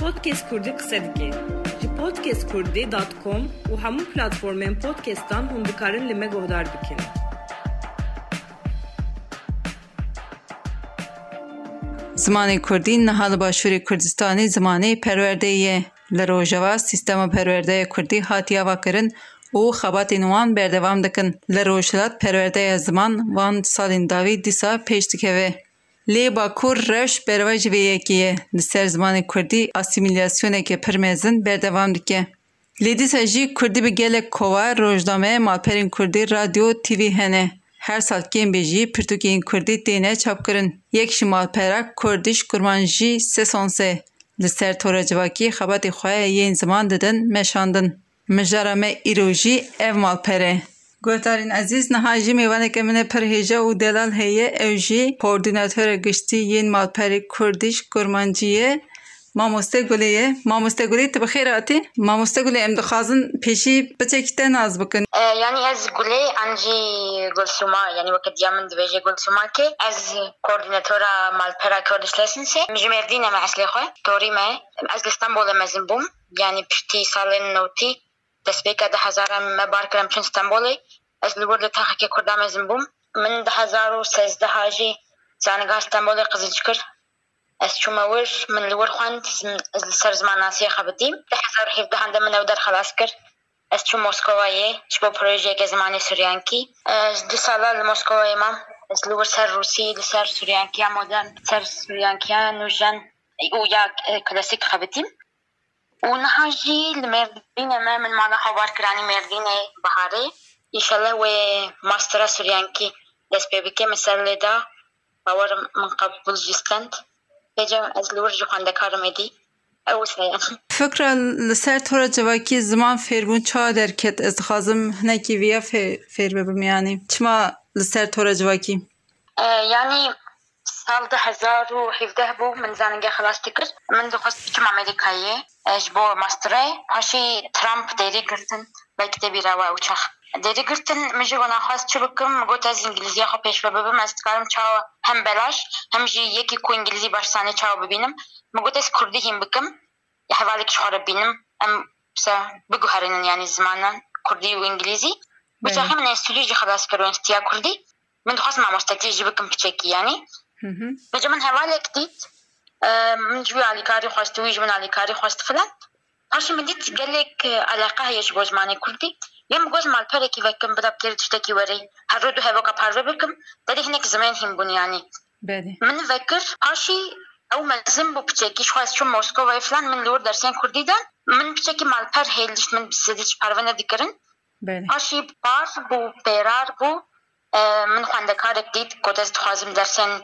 Podcast Kurdî qise dike. Ji podcastkurdî.com û hemû platformên podcastan hûn dikarin li me guhdar bikin. Zimanê Kurdî niha li Başûrê Kurdistanê zimanê perwerdeyê. Li Rojava sîstema perwerdeya Kurdî hatiye vekirin û xebatên wan berdewam dikin. Li Rojhilat perwerdeya ziman van salên dawî dîsa. Lê Bakur rewş bereva ji vê yekê ye. Li ser zimanê Kurdî asîmîlasyoneke pir mezin berdewam dike. Lê dîsa jî Kurdî bi gelek kova rojname malperên Kurdî radyo TV hene. Her sal kêm jî pirtûkeyên Kurdî têne çapkirin. Yek ji malpera Kurdiş Kurman jî sesonse. Li ser tora civakî xebatê xwe yên ziman didin ev malper گوتارین عزیز نهایی هاجی میوانه که من پر و دلال هیه اوجی جی گشتی یین مال پر کوردیش گورمانجی ما مستقلی ما مستقلی تب خیر آتی ما مستقلی ام دخازن پیشی بچه کتای ناز بکن یعنی از گلی انجی گل سوما یعنی وقت یامن دویجه گل سوما که از کوردیناتورا مال پرا کردش لسنسی مجو مردین اما اصلی خواه توری ما از استانبول بولم بوم یعنی پشتی سالن نوتی Deswegen da hazaram barkaram çün İstanbul'u. Ez li wurde tahkik kurdam ezim bum. Min da hazaru sezde haji zaniga İstanbul'u kızın çıkır. از چون مورش من لور خواند از سر زمان آسیا خبتیم ده هزار هفده هنده من او خلاص کرد از چون مسکوایه چبو پروژه که زمان سوریانکی از دو ساله لمسکوایه ما از لور سر روسی لسر سوریانکی مدرن سر سوریانکی نوجن او یا کلاسیک خبتیم ونهار جي المردينة ما من مانا خبر كراني مردينة بهاري ان شاء الله و ماسترا سوريانكي دس بيبكي مثال دا باور من قبل جستند بجم از لور جو خاندکارم دی او فکر لسر تورا جواکی زمان فیربون چا درکت از خازم هنکی ویا فیر ببم یعنی چما لسر تورا جواکی یعنی سال ده هزار و حفده بو من زنگه خلاص تکر من دو خواست بچم امریکایی ji masterê paşî Trump derî girtin mektebî rewa ew çax derî girtin min jî xwast çi bikim got ez îngilîziya xwe pêşve bibim ez dikarim çawa hem belaş hem jî yekî ku îngilîzî başsanî çawa bibînim min got ez kurdî hîn bikim hevalekî xwe re bînim em biguherînin yani zimanan kurdî û îngilîzî biçaxî min enstitûyî jî xelas kir enstitûya kurdî min dixwast mamostetiyê jî bikim piçekî yani. Bêje min hevalek dît من جوي على كاري خواست ويج من على كاري خواست فلان باش مليت قال لك علاقة هي جوج ماني كلتي. يم جوج مال باري كي بكم بدا بكير تشتكي وري. هردو هبوك بحر بكم. تاري هناك زمان هم بنياني يعني. بادي. من فكر هاشي أو ملزم بو بتشكي شو خواست شو موسكو فلان من لور درسين كردي دا. من بتشكي مال بار هيلش من بسديش بارفنا ذكرن هاشي بار بو بيرار بو. من خوانده کارک دید گودست خوازم درسن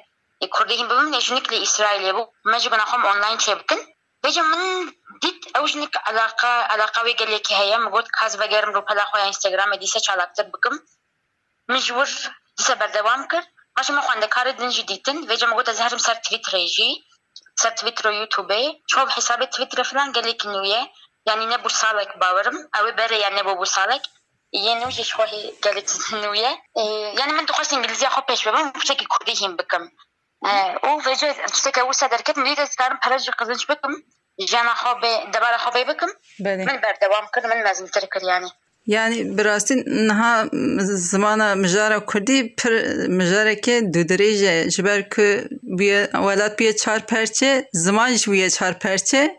kurdegin bimim ne junikli Israil'e bu maji bana hom online çebkin beje min dit awjnik alaka alaka we geleki haya mgot kaz bagerim ro pala khoya Instagram e dise çalaktır bikim mecbur dise berdevam kır Kaşı mı kuanda karı dinci ditin ve cemaat azharım ser Twitter'ı ser Twitter YouTube çoğu hesabı Twitter falan gelek niye yani ne bu salak bağırım avi bere yani ne bu salak yeni uç işkohi gelek niye yani ben de koştum İngilizce hopeş ve ben bu şekilde kurdihim bakım derket min dît ez dikarim pere jî qizinç bikim jiyana xwe bê debara xwe bê bikim min berdewam kir min mezintir kir yani niha zimana mijara Kurdî pir mijareke dudirêj e ji ber ku welat bûye çar perçe ziman ji bûye çar perçe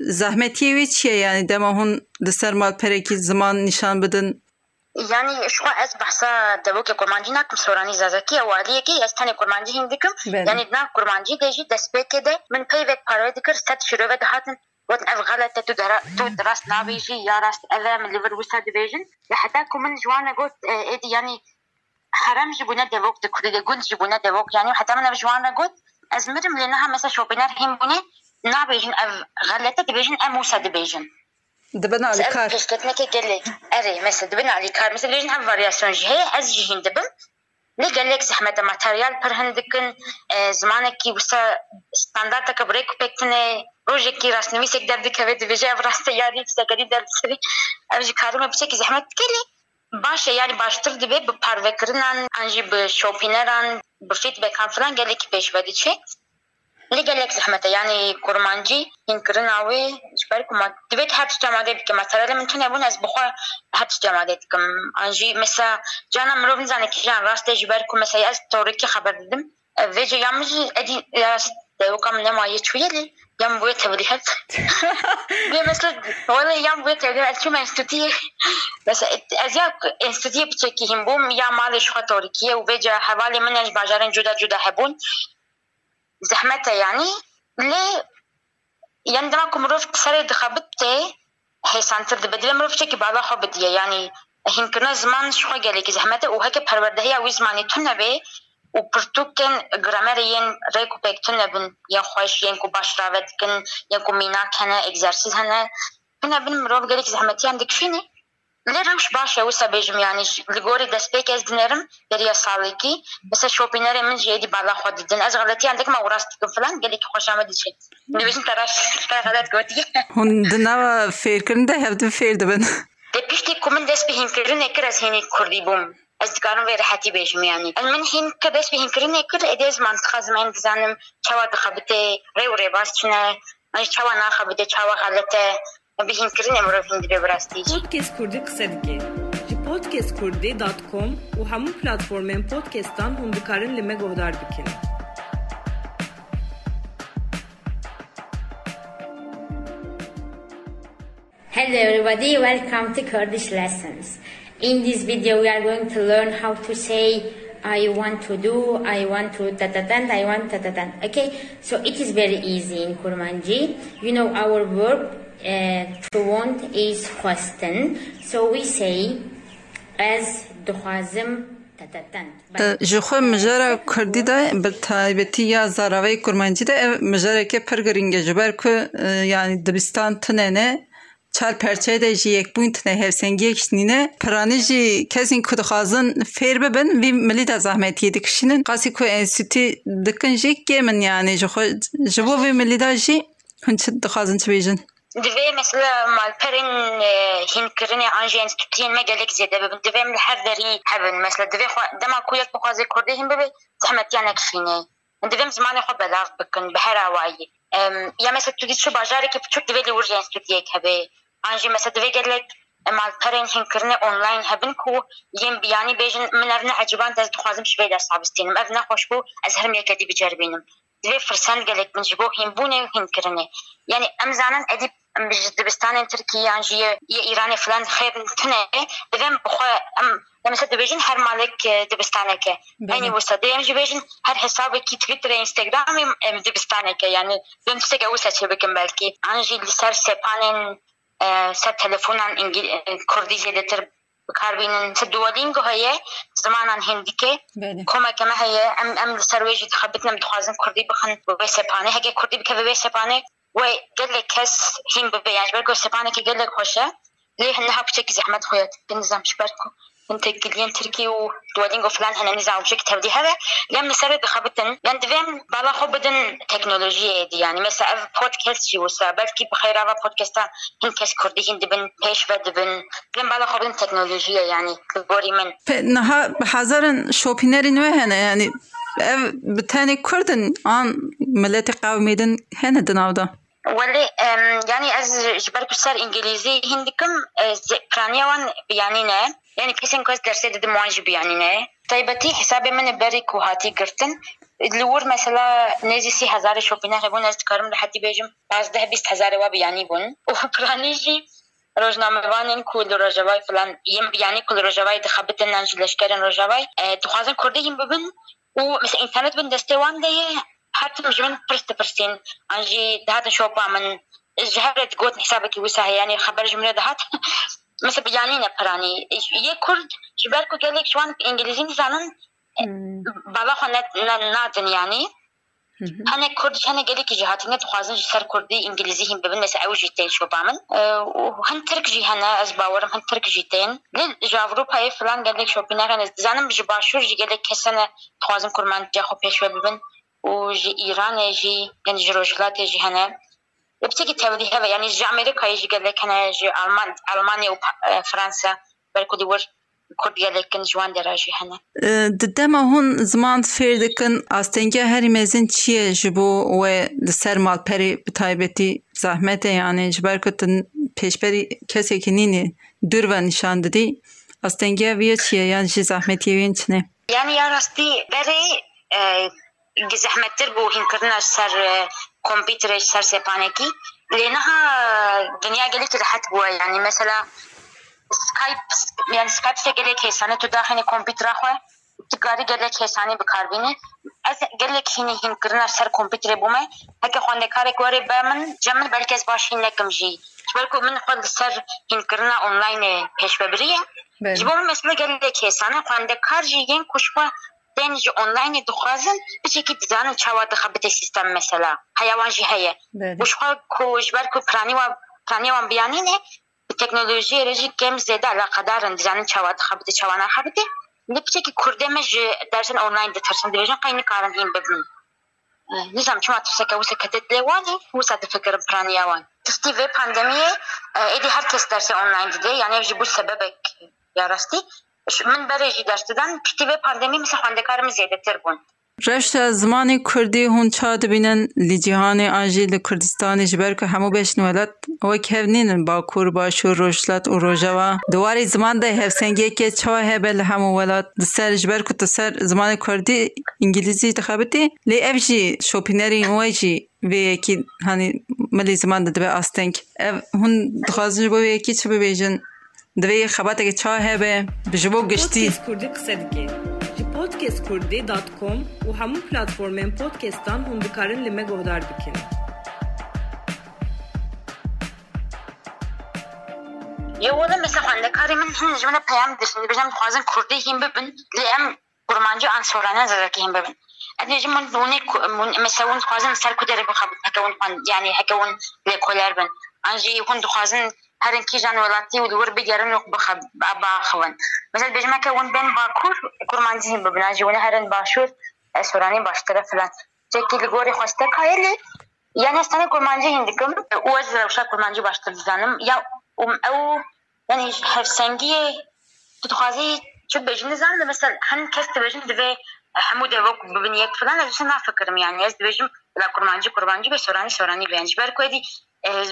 zehmetiyê wê çi ye yani dema hûn li ser malperekî ziman nîşan bidin Yani şu an ez bahsa devokê kurmancî nakim soranî zazakî ya waliyekî ez tenê kurmancî hîn dikim. Yani nav kurmancî de jî destpêkê de min peyvek parayê dikir sed şîrove dihatin وقت افغالا تتو درا تو درست نابي جي يا راست اذا من ليفر وستا ديفيجن لحتى كومن جوانا قلت ايدي يعني حرام جبونا ديفوك دكوري قلت جبونا ديفوك يعني حتى من جوانا قلت ازمرم لانها مثلا شوبينار هيم بوني نابيجن اف غلطة ديفيجن ام وسا ديفيجن دبن على كار پشتتنه که گلک اری مثلا دبن علی کار مثلا دیویژن هم واریاسیون جهه از جهین دبن ne gelek zehmete materyal pir hin dikin zimanekî wisa standardeka birêk pektine rojekî rastnivîsek derdikeve dibêje ev rasta yarî sekerî derdserî ev jî karime biçekî zehmet dikelê baş e yani baştir dibe bi parvekirinan an jî bi şopîneran bi feedbackan filan gelekî pêş vediçe لي گەلێک زەحمەتە یعنی کورمانجی هینکردناوێ ژبەرکومە دەبێت هەر جامادە بکەم مەسەلە لە من تونە بوون ئەس بخوا هەر جامادە بکەم ئەنژی مەسا جانا مرۆڤ نزانێ کیژان ڕاستێ ژبەرکو مەسای ئەس تۆڕێکی خەبەر دەدم vece yanlış edi devkam ne maye çuyeli yan bu tebliğat ve mesela böyle yan bu tebliğat tüm enstitüye mesela azya enstitüye bir çekihim bu ya mali şu hatorikiye ve vece havale menaj bajaran juda juda hebun زحمتها يعني لي يعني دراكو مروفت سرد خبطتي هي سانتر بدل مروفت كي بعضها خبطية يعني هين كنا زمان شو قالك زحمتها؟ وهيك بهربدهيا وزماني تنبي وبرتوكن جرامريين ريكو بيكتن بن يا خوش ينكو باش راوت كن ينكو مينا كنا اكزرسيز هنا. كنا بن مروف قالك زحمتي عندك شنو لیر روش باش او سبی جمیانیش لگوری دست پیک از دنیرم بری اصالیکی بسا شوپینر امن جیدی بالا خود دیدن از غلطی اندگ ما غراست کن فلان گلی که خوش آمدی چید نویزن تراش تا غلط گوتی هون دنو فیر کرن ده هفت فیر ده بنا ده پیشتی کومن دست پی هنکرن نکر از هینی کردی بوم از دکارم وی رحاتی بیشم یعنی من هین که بس بیهن کرن اکر ایده از منطقه از من دزانم چوا دخبته ری و ری باز چونه چوا نخبته چوا غلطه Бихим кринем ровен дебе врастич. Подкест Курди кысадики. Ji podcastkurdi.com û hemû platformên podcastan hûn dikarin li me guhdar bikin. Hello everybody, welcome to Kurdish lessons. In this video we are going to learn how to say I want to do, I want to tatatan, I want tatatan. Okay, so it is very easy in Kurmanji. You know our verb uh, to want is question. So we say as duhazim tatatan. But- ji xwe mijara Kurdî de bi taybetî ya zaraveyê kurmancî de ev mijareke pir giring e ji ber ku e, yanî dibistan tune ne çar perçe de jiyek. Bu intne hevsengiyek şnine prani ji kesin kudxazın ferbe ben vi milli de zahmet yedik şinin. Qasi ku enstitü dikin jik gemin yani. Jibo vi milli de ji. Hınçı dıxazın çibijin. Divê mesela malperên e, hînkirinê an jî enstitûtiyên me gelek zêde bibin divê min her derî hebin. Mesela divê dema ku yek bixwazê kurdê hîn bibe zehmetiyanek şînê. Divê min zimanê xwe belav bikin bi her awayî. Ya mesela tu gît şu bajarekê piçûk divê lê wir jî enstitûtiyek hebe Анжи мәсәдәве гәлек مع القرن حين كرنا اونلاين هبنكو يم يعني بيجن من ابنا عجبان تاز دخوازم شوي دا صعب ستينم ابنا خوشبو ازهر ميكا دي بجربينم دوی فرسان گلک من جبو هیم بونه هین کرنه یعنی امزانن ادی بجد بستان ترکیه انجی یا ایران فلان خیر تنه دویم بخوا ام لمسا دبیجن هر مالک دبستانه که یعنی وسا دویم جبیجن هر حساب کی تویتر انستگرام دبستانه که یعنی دویم تسگه وسا چه بکن بلکی انجی لسر آه، سد تلفونان انجل آه، کردی زیاده تر کار بینن. سد دوالینگو هیه زمانان هندی که کما کما هیه ام ام سرویجی تخبت نم دخوازن کردی بخن ببی سپانه. هگه کردی بکه ببی سپانه و گل کس هیم ببی یعنی برگو سپانه که گل خوشه. لیه نه بچه که زحمت خوید خویت بنظام شبرکو انت قليان تركي ودولينغو فلان هنا نظام بشكل تودي هذا لم نسرد بخبتن لان دوام بالا خو بدن تكنولوجيا دي يعني مثلا بودكاست شي وسا بلكي بخير افا بودكاستا هن كاس كردي هن دبن بيش دبن لم بالا خو بدن تكنولوجيا يعني بوري من niha bi hezarin şopînerên wê hene yanî ev bi tenê Kurdin an milletê qewmê din hene di ولی یعنی از جبر کسر انگلیزی هندکم کرانیا وان بیانی نه. یعنی کسی که از درسی دید موانج بیانی نه. طيبتي حساب من بري کوهاتی قرتن لور مثلا نزي سی هزار شوبينا هبون از كارم لحد بيجم باز ده بیست هزار و بیانی بون. و کرانی جی روزنامه وانین کل روزهای فلان یم بیانی کل روزهای دخابت نانج لشکرین روزهای تو آه، خازن کرده یم ببین و مثلا اینترنت بندسته وان دیه حتى مجمن برست برسين انجي دهات شوبا من جهرت قوت حسابك وسا يعني خبر جملة دهات مثل بيانينا براني يه كرد جبالكو قالك شوان انجليزي نزانن بالا خو نادن يعني انا كرد انا قالك جهاتنا تخوازن سر كردي انجليزي هم ببن مثل او جيتين شوبا من وهن ترك جي هنا از باورم هن ترك جيتين لل جو اوروبا هي فلان قالك شوبينا كان زانم بجباشور جي قالك كسنه تخوازن كرمان جاخو û ji Îranê jî yan ji Rojhilatê jî hene ve bitekî tevlî heve yani ji Amerîkayê jî gelek hene ji Alman Almanya û Fransa belkû dî wir Kurd gelekkin ji wan derê jî hene. Di dema hûn ziman fêr dikin astengê herî mezin çi ye ji bo wê li ser malperê bi taybetî zahmetê yani ji ber ku pêşberî kesekî nînê dür ve nişan didî astengê vê çi ye yan ji zahmetiyên çi ne? Yani ya rastî berê زحمتتر بوو هینکردنش سەر کۆمپیوترێک سەر سێپانێکی لێنەها دنیا گەلێکی راحت بووە ینی مثلا سکایپ یان سکایپ سێ گەلێک هێسانە تو داخێنی کۆمپیوترا خوێ تکاری گەلێک هێسانی بکاربینێ ئەس گەلێک هینی هینکردنە سەر کۆمپیوترێ بوومە هەکە خوندەکارێک وەێ بە من جەمن بەرکەس باشین نەکەم ژی بەرکو من خود سەر هینکردنە ئۆنلاینێ پێشبەبریە بۆ بله. مەسلە گەلێک هێسانە خوندەکار ژی یەن یعنی کوشوە onlinê pêşvebirî ye ji bo min mesela gelek hesane xwendekar jî yên ku ji xwe tên ji onlinê dixwazin biçekî dizanin çawa dixebite sîstem mesela heya wan jî heye û ji xwe ku ji ber ku planî wan planî wan biyanîne bi teknolojiyê re jî kêm zêde alaqedarin dizanin çawa dixebite çawa naxebite li piçekî kurdê me ji dersên online ditirsin dibêjin qey nikarin hîn bibin nizam çima tirseke wisa kete dilê wanê wisa difikirin planiya wan tiştî vê pandemiyê êdî her kes dersê online dide yani ev jî bû sebebek ya من برج درس دادن پیتیو پاندمی مثل خواندکارم زیاده تر بون. رشت زمانی کردی هون چا دبینن لی جیهان آجی لی کردستانی جبر که همو بشن ولد او کهونین باکور باشور روشلت و روژوا دواری زمان ده هفسنگی که چا هبل همو ولد دسر جبر که دسر زمان کردی انگلیزی تخابتی لی اف جی شوپینری او جی و یکی هنی ملی زمان ده دبه استنگ هون دخوازن جبه و یکی چه ببیجن؟ دوی خباتك تشاهبه بجبو قشتي كردي قصدكي کوردی. بودكاست كردي دات كوم وهمو بلاتفورمين بودكاستان هم دکارن لیمه گودار بكين یو ولی مثلا خانه من هم جمله پیام دستن بجام خوازن کوردی هم ببن لیم قرمانجو انصارانه زدکی هم ببن ادی مون دونه مثلا خوازن سر کدره بخواب هکون یعنی هکون لکولر بن. انجی هون خوازن ku derê bixebin heke hûn yani heke hûn lêkoler bin. An jî hûn dixwazin herin kîjan welatî û li wir bigerin û baxivin. Mesela dibêjim heke hûn bên Bakur kurmancî hîn bibin an jî hûn herin Başûr soranî baştir e filan. Çekî li gorî xwestekayê lê yani ez tenê kurmancî hîn dikim û ez rewşa kurmancî baştir dizanim ya ew yani hevsengiyê tu dixwazî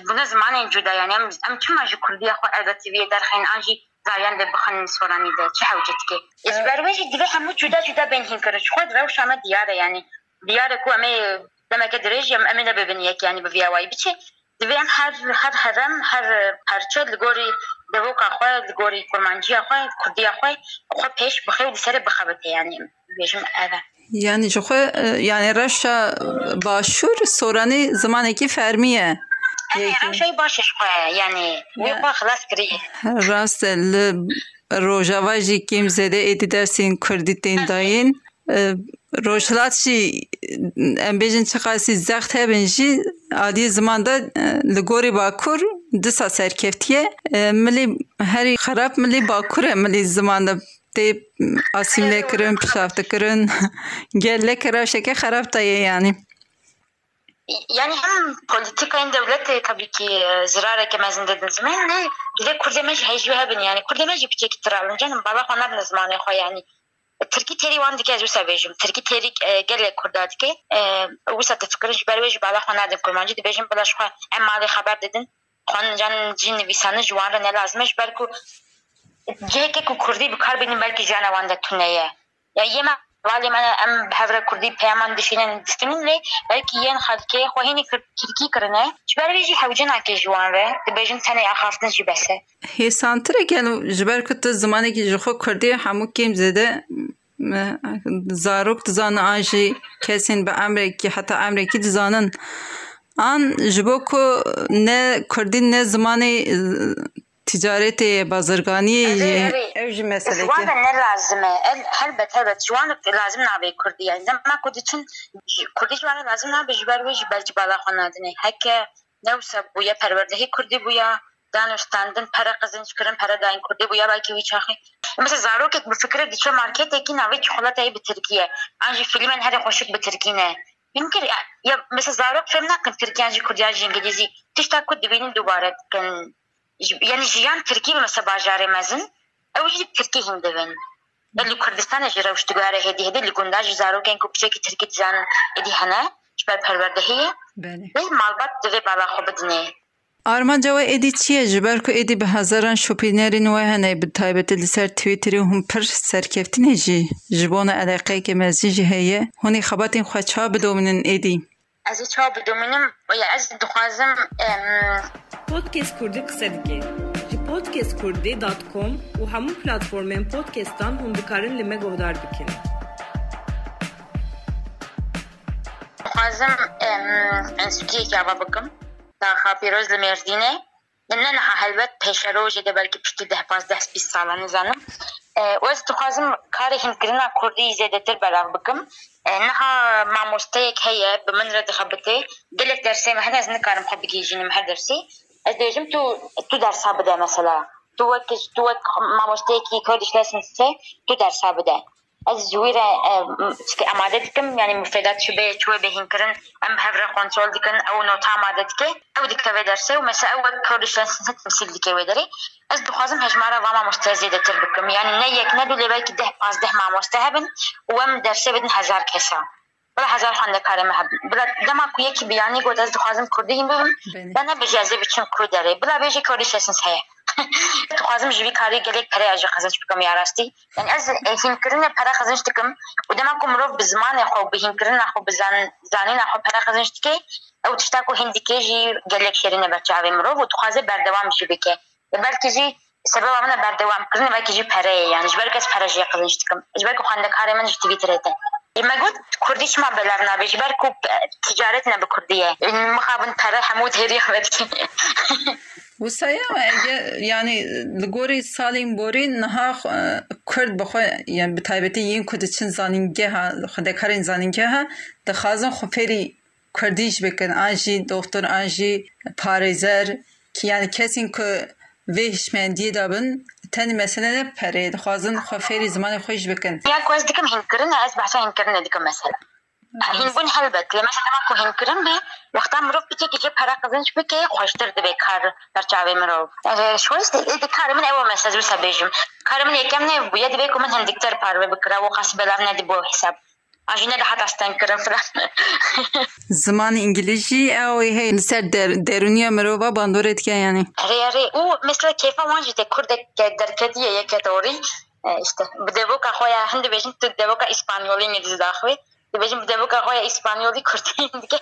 بونه زمانی جدا یعنی ام ام چما جو کردی خو البته در خین آنجی زاین به بخن سورانی ده چه حوجت که از برویش دیگه همو جدا جدا بین هین کرد خود روش همه دیاره یعنی دیاره کو امه لما کدرج ام امنه ببین یک یعنی به ویاوای بچه دویم هر هر هرم هر هر چه لگوری دوکا خو لگوری کرمانجی خو کردی خو خو پیش بخو لسر بخبته یعنی بیشم اوه یعنی چه خو یعنی رشا باشور سورانی زمانی که فرمیه باشش یعنی راست ل روژاوا جی کم زده ایدی درسین کردی تین داین. روشلات شی ام بیجن چقاسی زخت هبن جی آدی زمان دا لگوری باکور دسا سرکفتیه. ملی هری خراب ملی باکوره. ملی زمان دا تی آسیم لکرن پشافت کرن گل لکراشه که خراب تایه یعنی. E de e de yani. Hem politikayın devlet tabii ki zirareke mezin dedin zaman ne dile kurdemej hejvi hebin yani. Kurdemej piçek tiralın canım. Baba bin zamanı xo yani? Tirki teri wan dike ez wisa bêjim Tirkî terî gelek Kurda dike. Wisa difikirin ji ber wê ji bala xwe nadin kurmancî dibêjim bila ji xwe em malê xeber didin xwan can cî nivîsanî ji wan re nelazim e ji ber ku cihekê ku Kurdî bikar bînin belkî jiyana wan de tune ye ya yê me valê me em bi hevre Kurdî peyaman dişînin distinin lê belkî yên xelkê xwe hînî Tirkî kirine ji ber wê jî hewcinakê ji wan re dibêjin tenê axaftin jî bes e Hêsantirek yani ji ber ku tu zimanekî ji xwe Kurdî hemû kêm zêde zarok dizanin an jî kesên bi emrekî heta emrekî dizanin an ji bo ku ne Kurdî ne zimanê ticaretê bazirganiyê yê ev jî meseleke Wan ne lazim e helbet helbet ji wan lazim nabe Kurdî yani dema ku diçin Kurdî ji wan lazim nabe ji ber wê ji belcî bala xwe nadine heke newsa bûye perwerdehî Kurdî bûya danûstandin pere qizinc kirin pere dayîn Kurdî bûya belkî wî çaxî Mesela zarokek bi fikre diçe marketekî navê çikolatayê bi Tirkiye an jî filmên herî xweşik bi Tirkî ne Mümkün ya mesela zarok film jî Kurdiyan jî İngilîzî tişta ku dibînin dubare dikin یعنی ژیان ترکی مەسە باژارێ مەزن ئەو هیچ ترکی هین دەبن لە کوردستانە ژێرە شتگوارە هێدی هێدە لە گونداژ زارۆکەین و کی ترکی زانن ادی هەنە بەر پەروەردە هەیە بله. مالبات دەوێ آرمان بدنێ ادی چیه؟ جبر کو ادی به هزاران هەزاران شوپینەرین وای هەنەی بتایبێتە لەسەر تویتری هم پر سەرکەفتنێژی علاقه که نە ئەلاقەیەکی هنی هەیە این خواه خوچا بدۆمنن ادی. از چا بدومینم و یا از دخوازم ام، Podcast Kurdi qise dike. Ji podcastkurdî.com û hemû platformên podcastan hûn dikarin li me guhdar bikin. دخوازم انسوکی جواب بکم تا خاپیروز لمردینه لأن أنا هلبت پیشروج ده بلکه پشتی ده پاس ده بیس ساله نزانم و از دخوازم کاری هم کرنا کردی زیاده تر بلاغ بکم نها ماموسته یک هیه به من رد خبته گلک درسی مهد از نکارم خب بگیجینی مهر درسی از دیجم تو تو درسا بده مثلا تو وقت تو وقت ماموسته کی کردش لسن سه تو درسا بده الزويرة آه، أمادت كم يعني مفيدات شبه شوي بهن كرن أم هفر كنترول دكن أو نوتا أمادت كي أو دكتور درسي ومسا أول كوردشان سنة تمثيل دكي ودري از دخوازم هجمارا واما مشته زیده تر بکم. یعنی نه یک نه دو لیبای که ده پاس ده ما مشته هبن وم درسه بدن هزار کسا. بلا هزار خانده کارمه هبن بلا دما که یکی بیانی گود از دخوازم کرده هیم ببن. دنه بجازه بچم کرداره بلا بیجه کردی شسنس dixwazim ji vî karê gelek pereya jî qezinç bikim ya rastî yani ez hînkirinê pere qezinç dikim û dema ku mirov bi zimanê xwe bi hînkirina xwe bi zanîna xwe pere qezinç dike ew tişta ku hîn dike jî gelek şêrîne ber çavê mirov û dixwaze berdewam jî bike belkî jî sebeba min berdewam kirinê belkî jî pereyê yani ji ber kes pere jî qezinç dikim ji ber ku xwendekarê min ji twîtterê te ما قلت كردي شما بلر نابي جبر كوب تجارتنا بكردية المخابن ترى حمود هريخ بدك وسایه یعنی لگوری سالین بوری نها کرد بخو یعنی به تایبتی این کد چن زانینگه ها خدا کرین خازن خو خفری کردیش بکن انجی دکتر انجی پاریزر کی یعنی کسی که ویش مندی دابن تن مثلا بريد خازن خفيري زمان خوش بکن یا کوز دکم هنكرنا از بحسن هنكرنا دیگه مثلا هین بون هلبت لما مثلا کو هنکرن به وقتا مروف بچه که جه پرا قزنش بکه خوشتر ده کار در چاوی مروف شویست ده کار من اول مساز بسا بیجم کار من یکم نه بویا ده که من هندکتر پارو بکره و خاص بلار نه ده بو حساب آجینه ده حتی استن îngilîzî ew ê hey li ser der- derûniya mirova bandorê dike yani. ری ری او مثل کیفا وانجی ده کردک درکتیه یک توری işte bu devoka khoya hindi bejin tu devoka İspanyoli İngiliz dakhwe de Diumenge em که kakao İspanyol کردی، diye.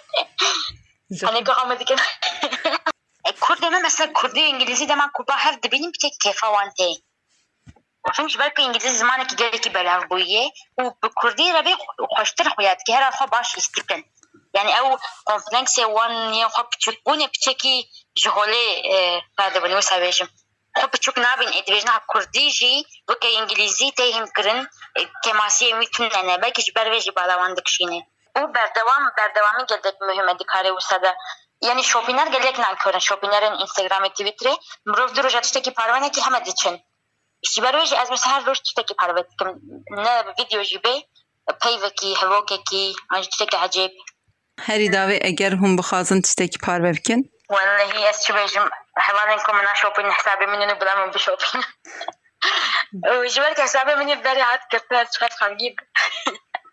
hani kakao diye. e, Kurd deme mesela Kurdi ve İngilizce de ben Kurba her de benim bir tek بلکه انگلیسی زمانه که گلی که بلاغ بویه و کردی را بی خوشتر خویاد که هر خواه باش استیکن یعنی او کنفلنکس وان یا خواه پچکونه پچکی جهوله فاده بنوسه بیشم Почук набин е движна курди жи, вика инглизи те хим крин, кемасиye mümkün ne belki ber ve jibalavan dikşini. Bu berdevam berdevamı geldik mühim dikare usada. Yani şopiner gelek nankörün, şopinerin Instagram'ı, Twitter'ı, mrov duruja tüteki parvane ki hemen için. Jiber ve az mesela her roş tüteki parvane, ne video jibe, peyveki, hevokeki, anji tüteki acayip. Her idave eğer hum bukhazın tüteki parvane parve bikin والله از شو بيجم حوالينكم انا شوبين حسابي مني بلا من بشوبين وجبرك حسابي مني بري عاد كرتات شخص خمجيب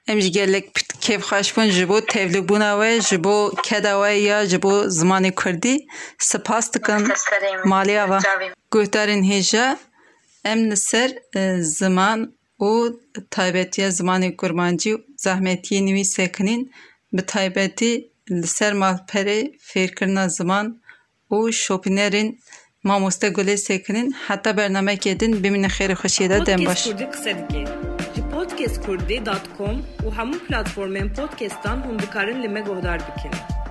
em jî gelek kêfxweş bûn ji bo tevlîbûna we ji bo keda we ya ji bo zimanê Kurdî spas dikim maliya ve guhdarên hêja em li ser e, ziman û taybetiya zimanê kurmancî û zehmetiyê nivî sekinîn bi taybetî li ser malperê fêrkirina ziman û şopînerên mamoste gulê sekinîn heta bernamekê din bimîne xêrê xweşiyê de dem baş. Podcastkurdî.com û hemû platformên podcastan hûn dikarin li me guhdar bikin.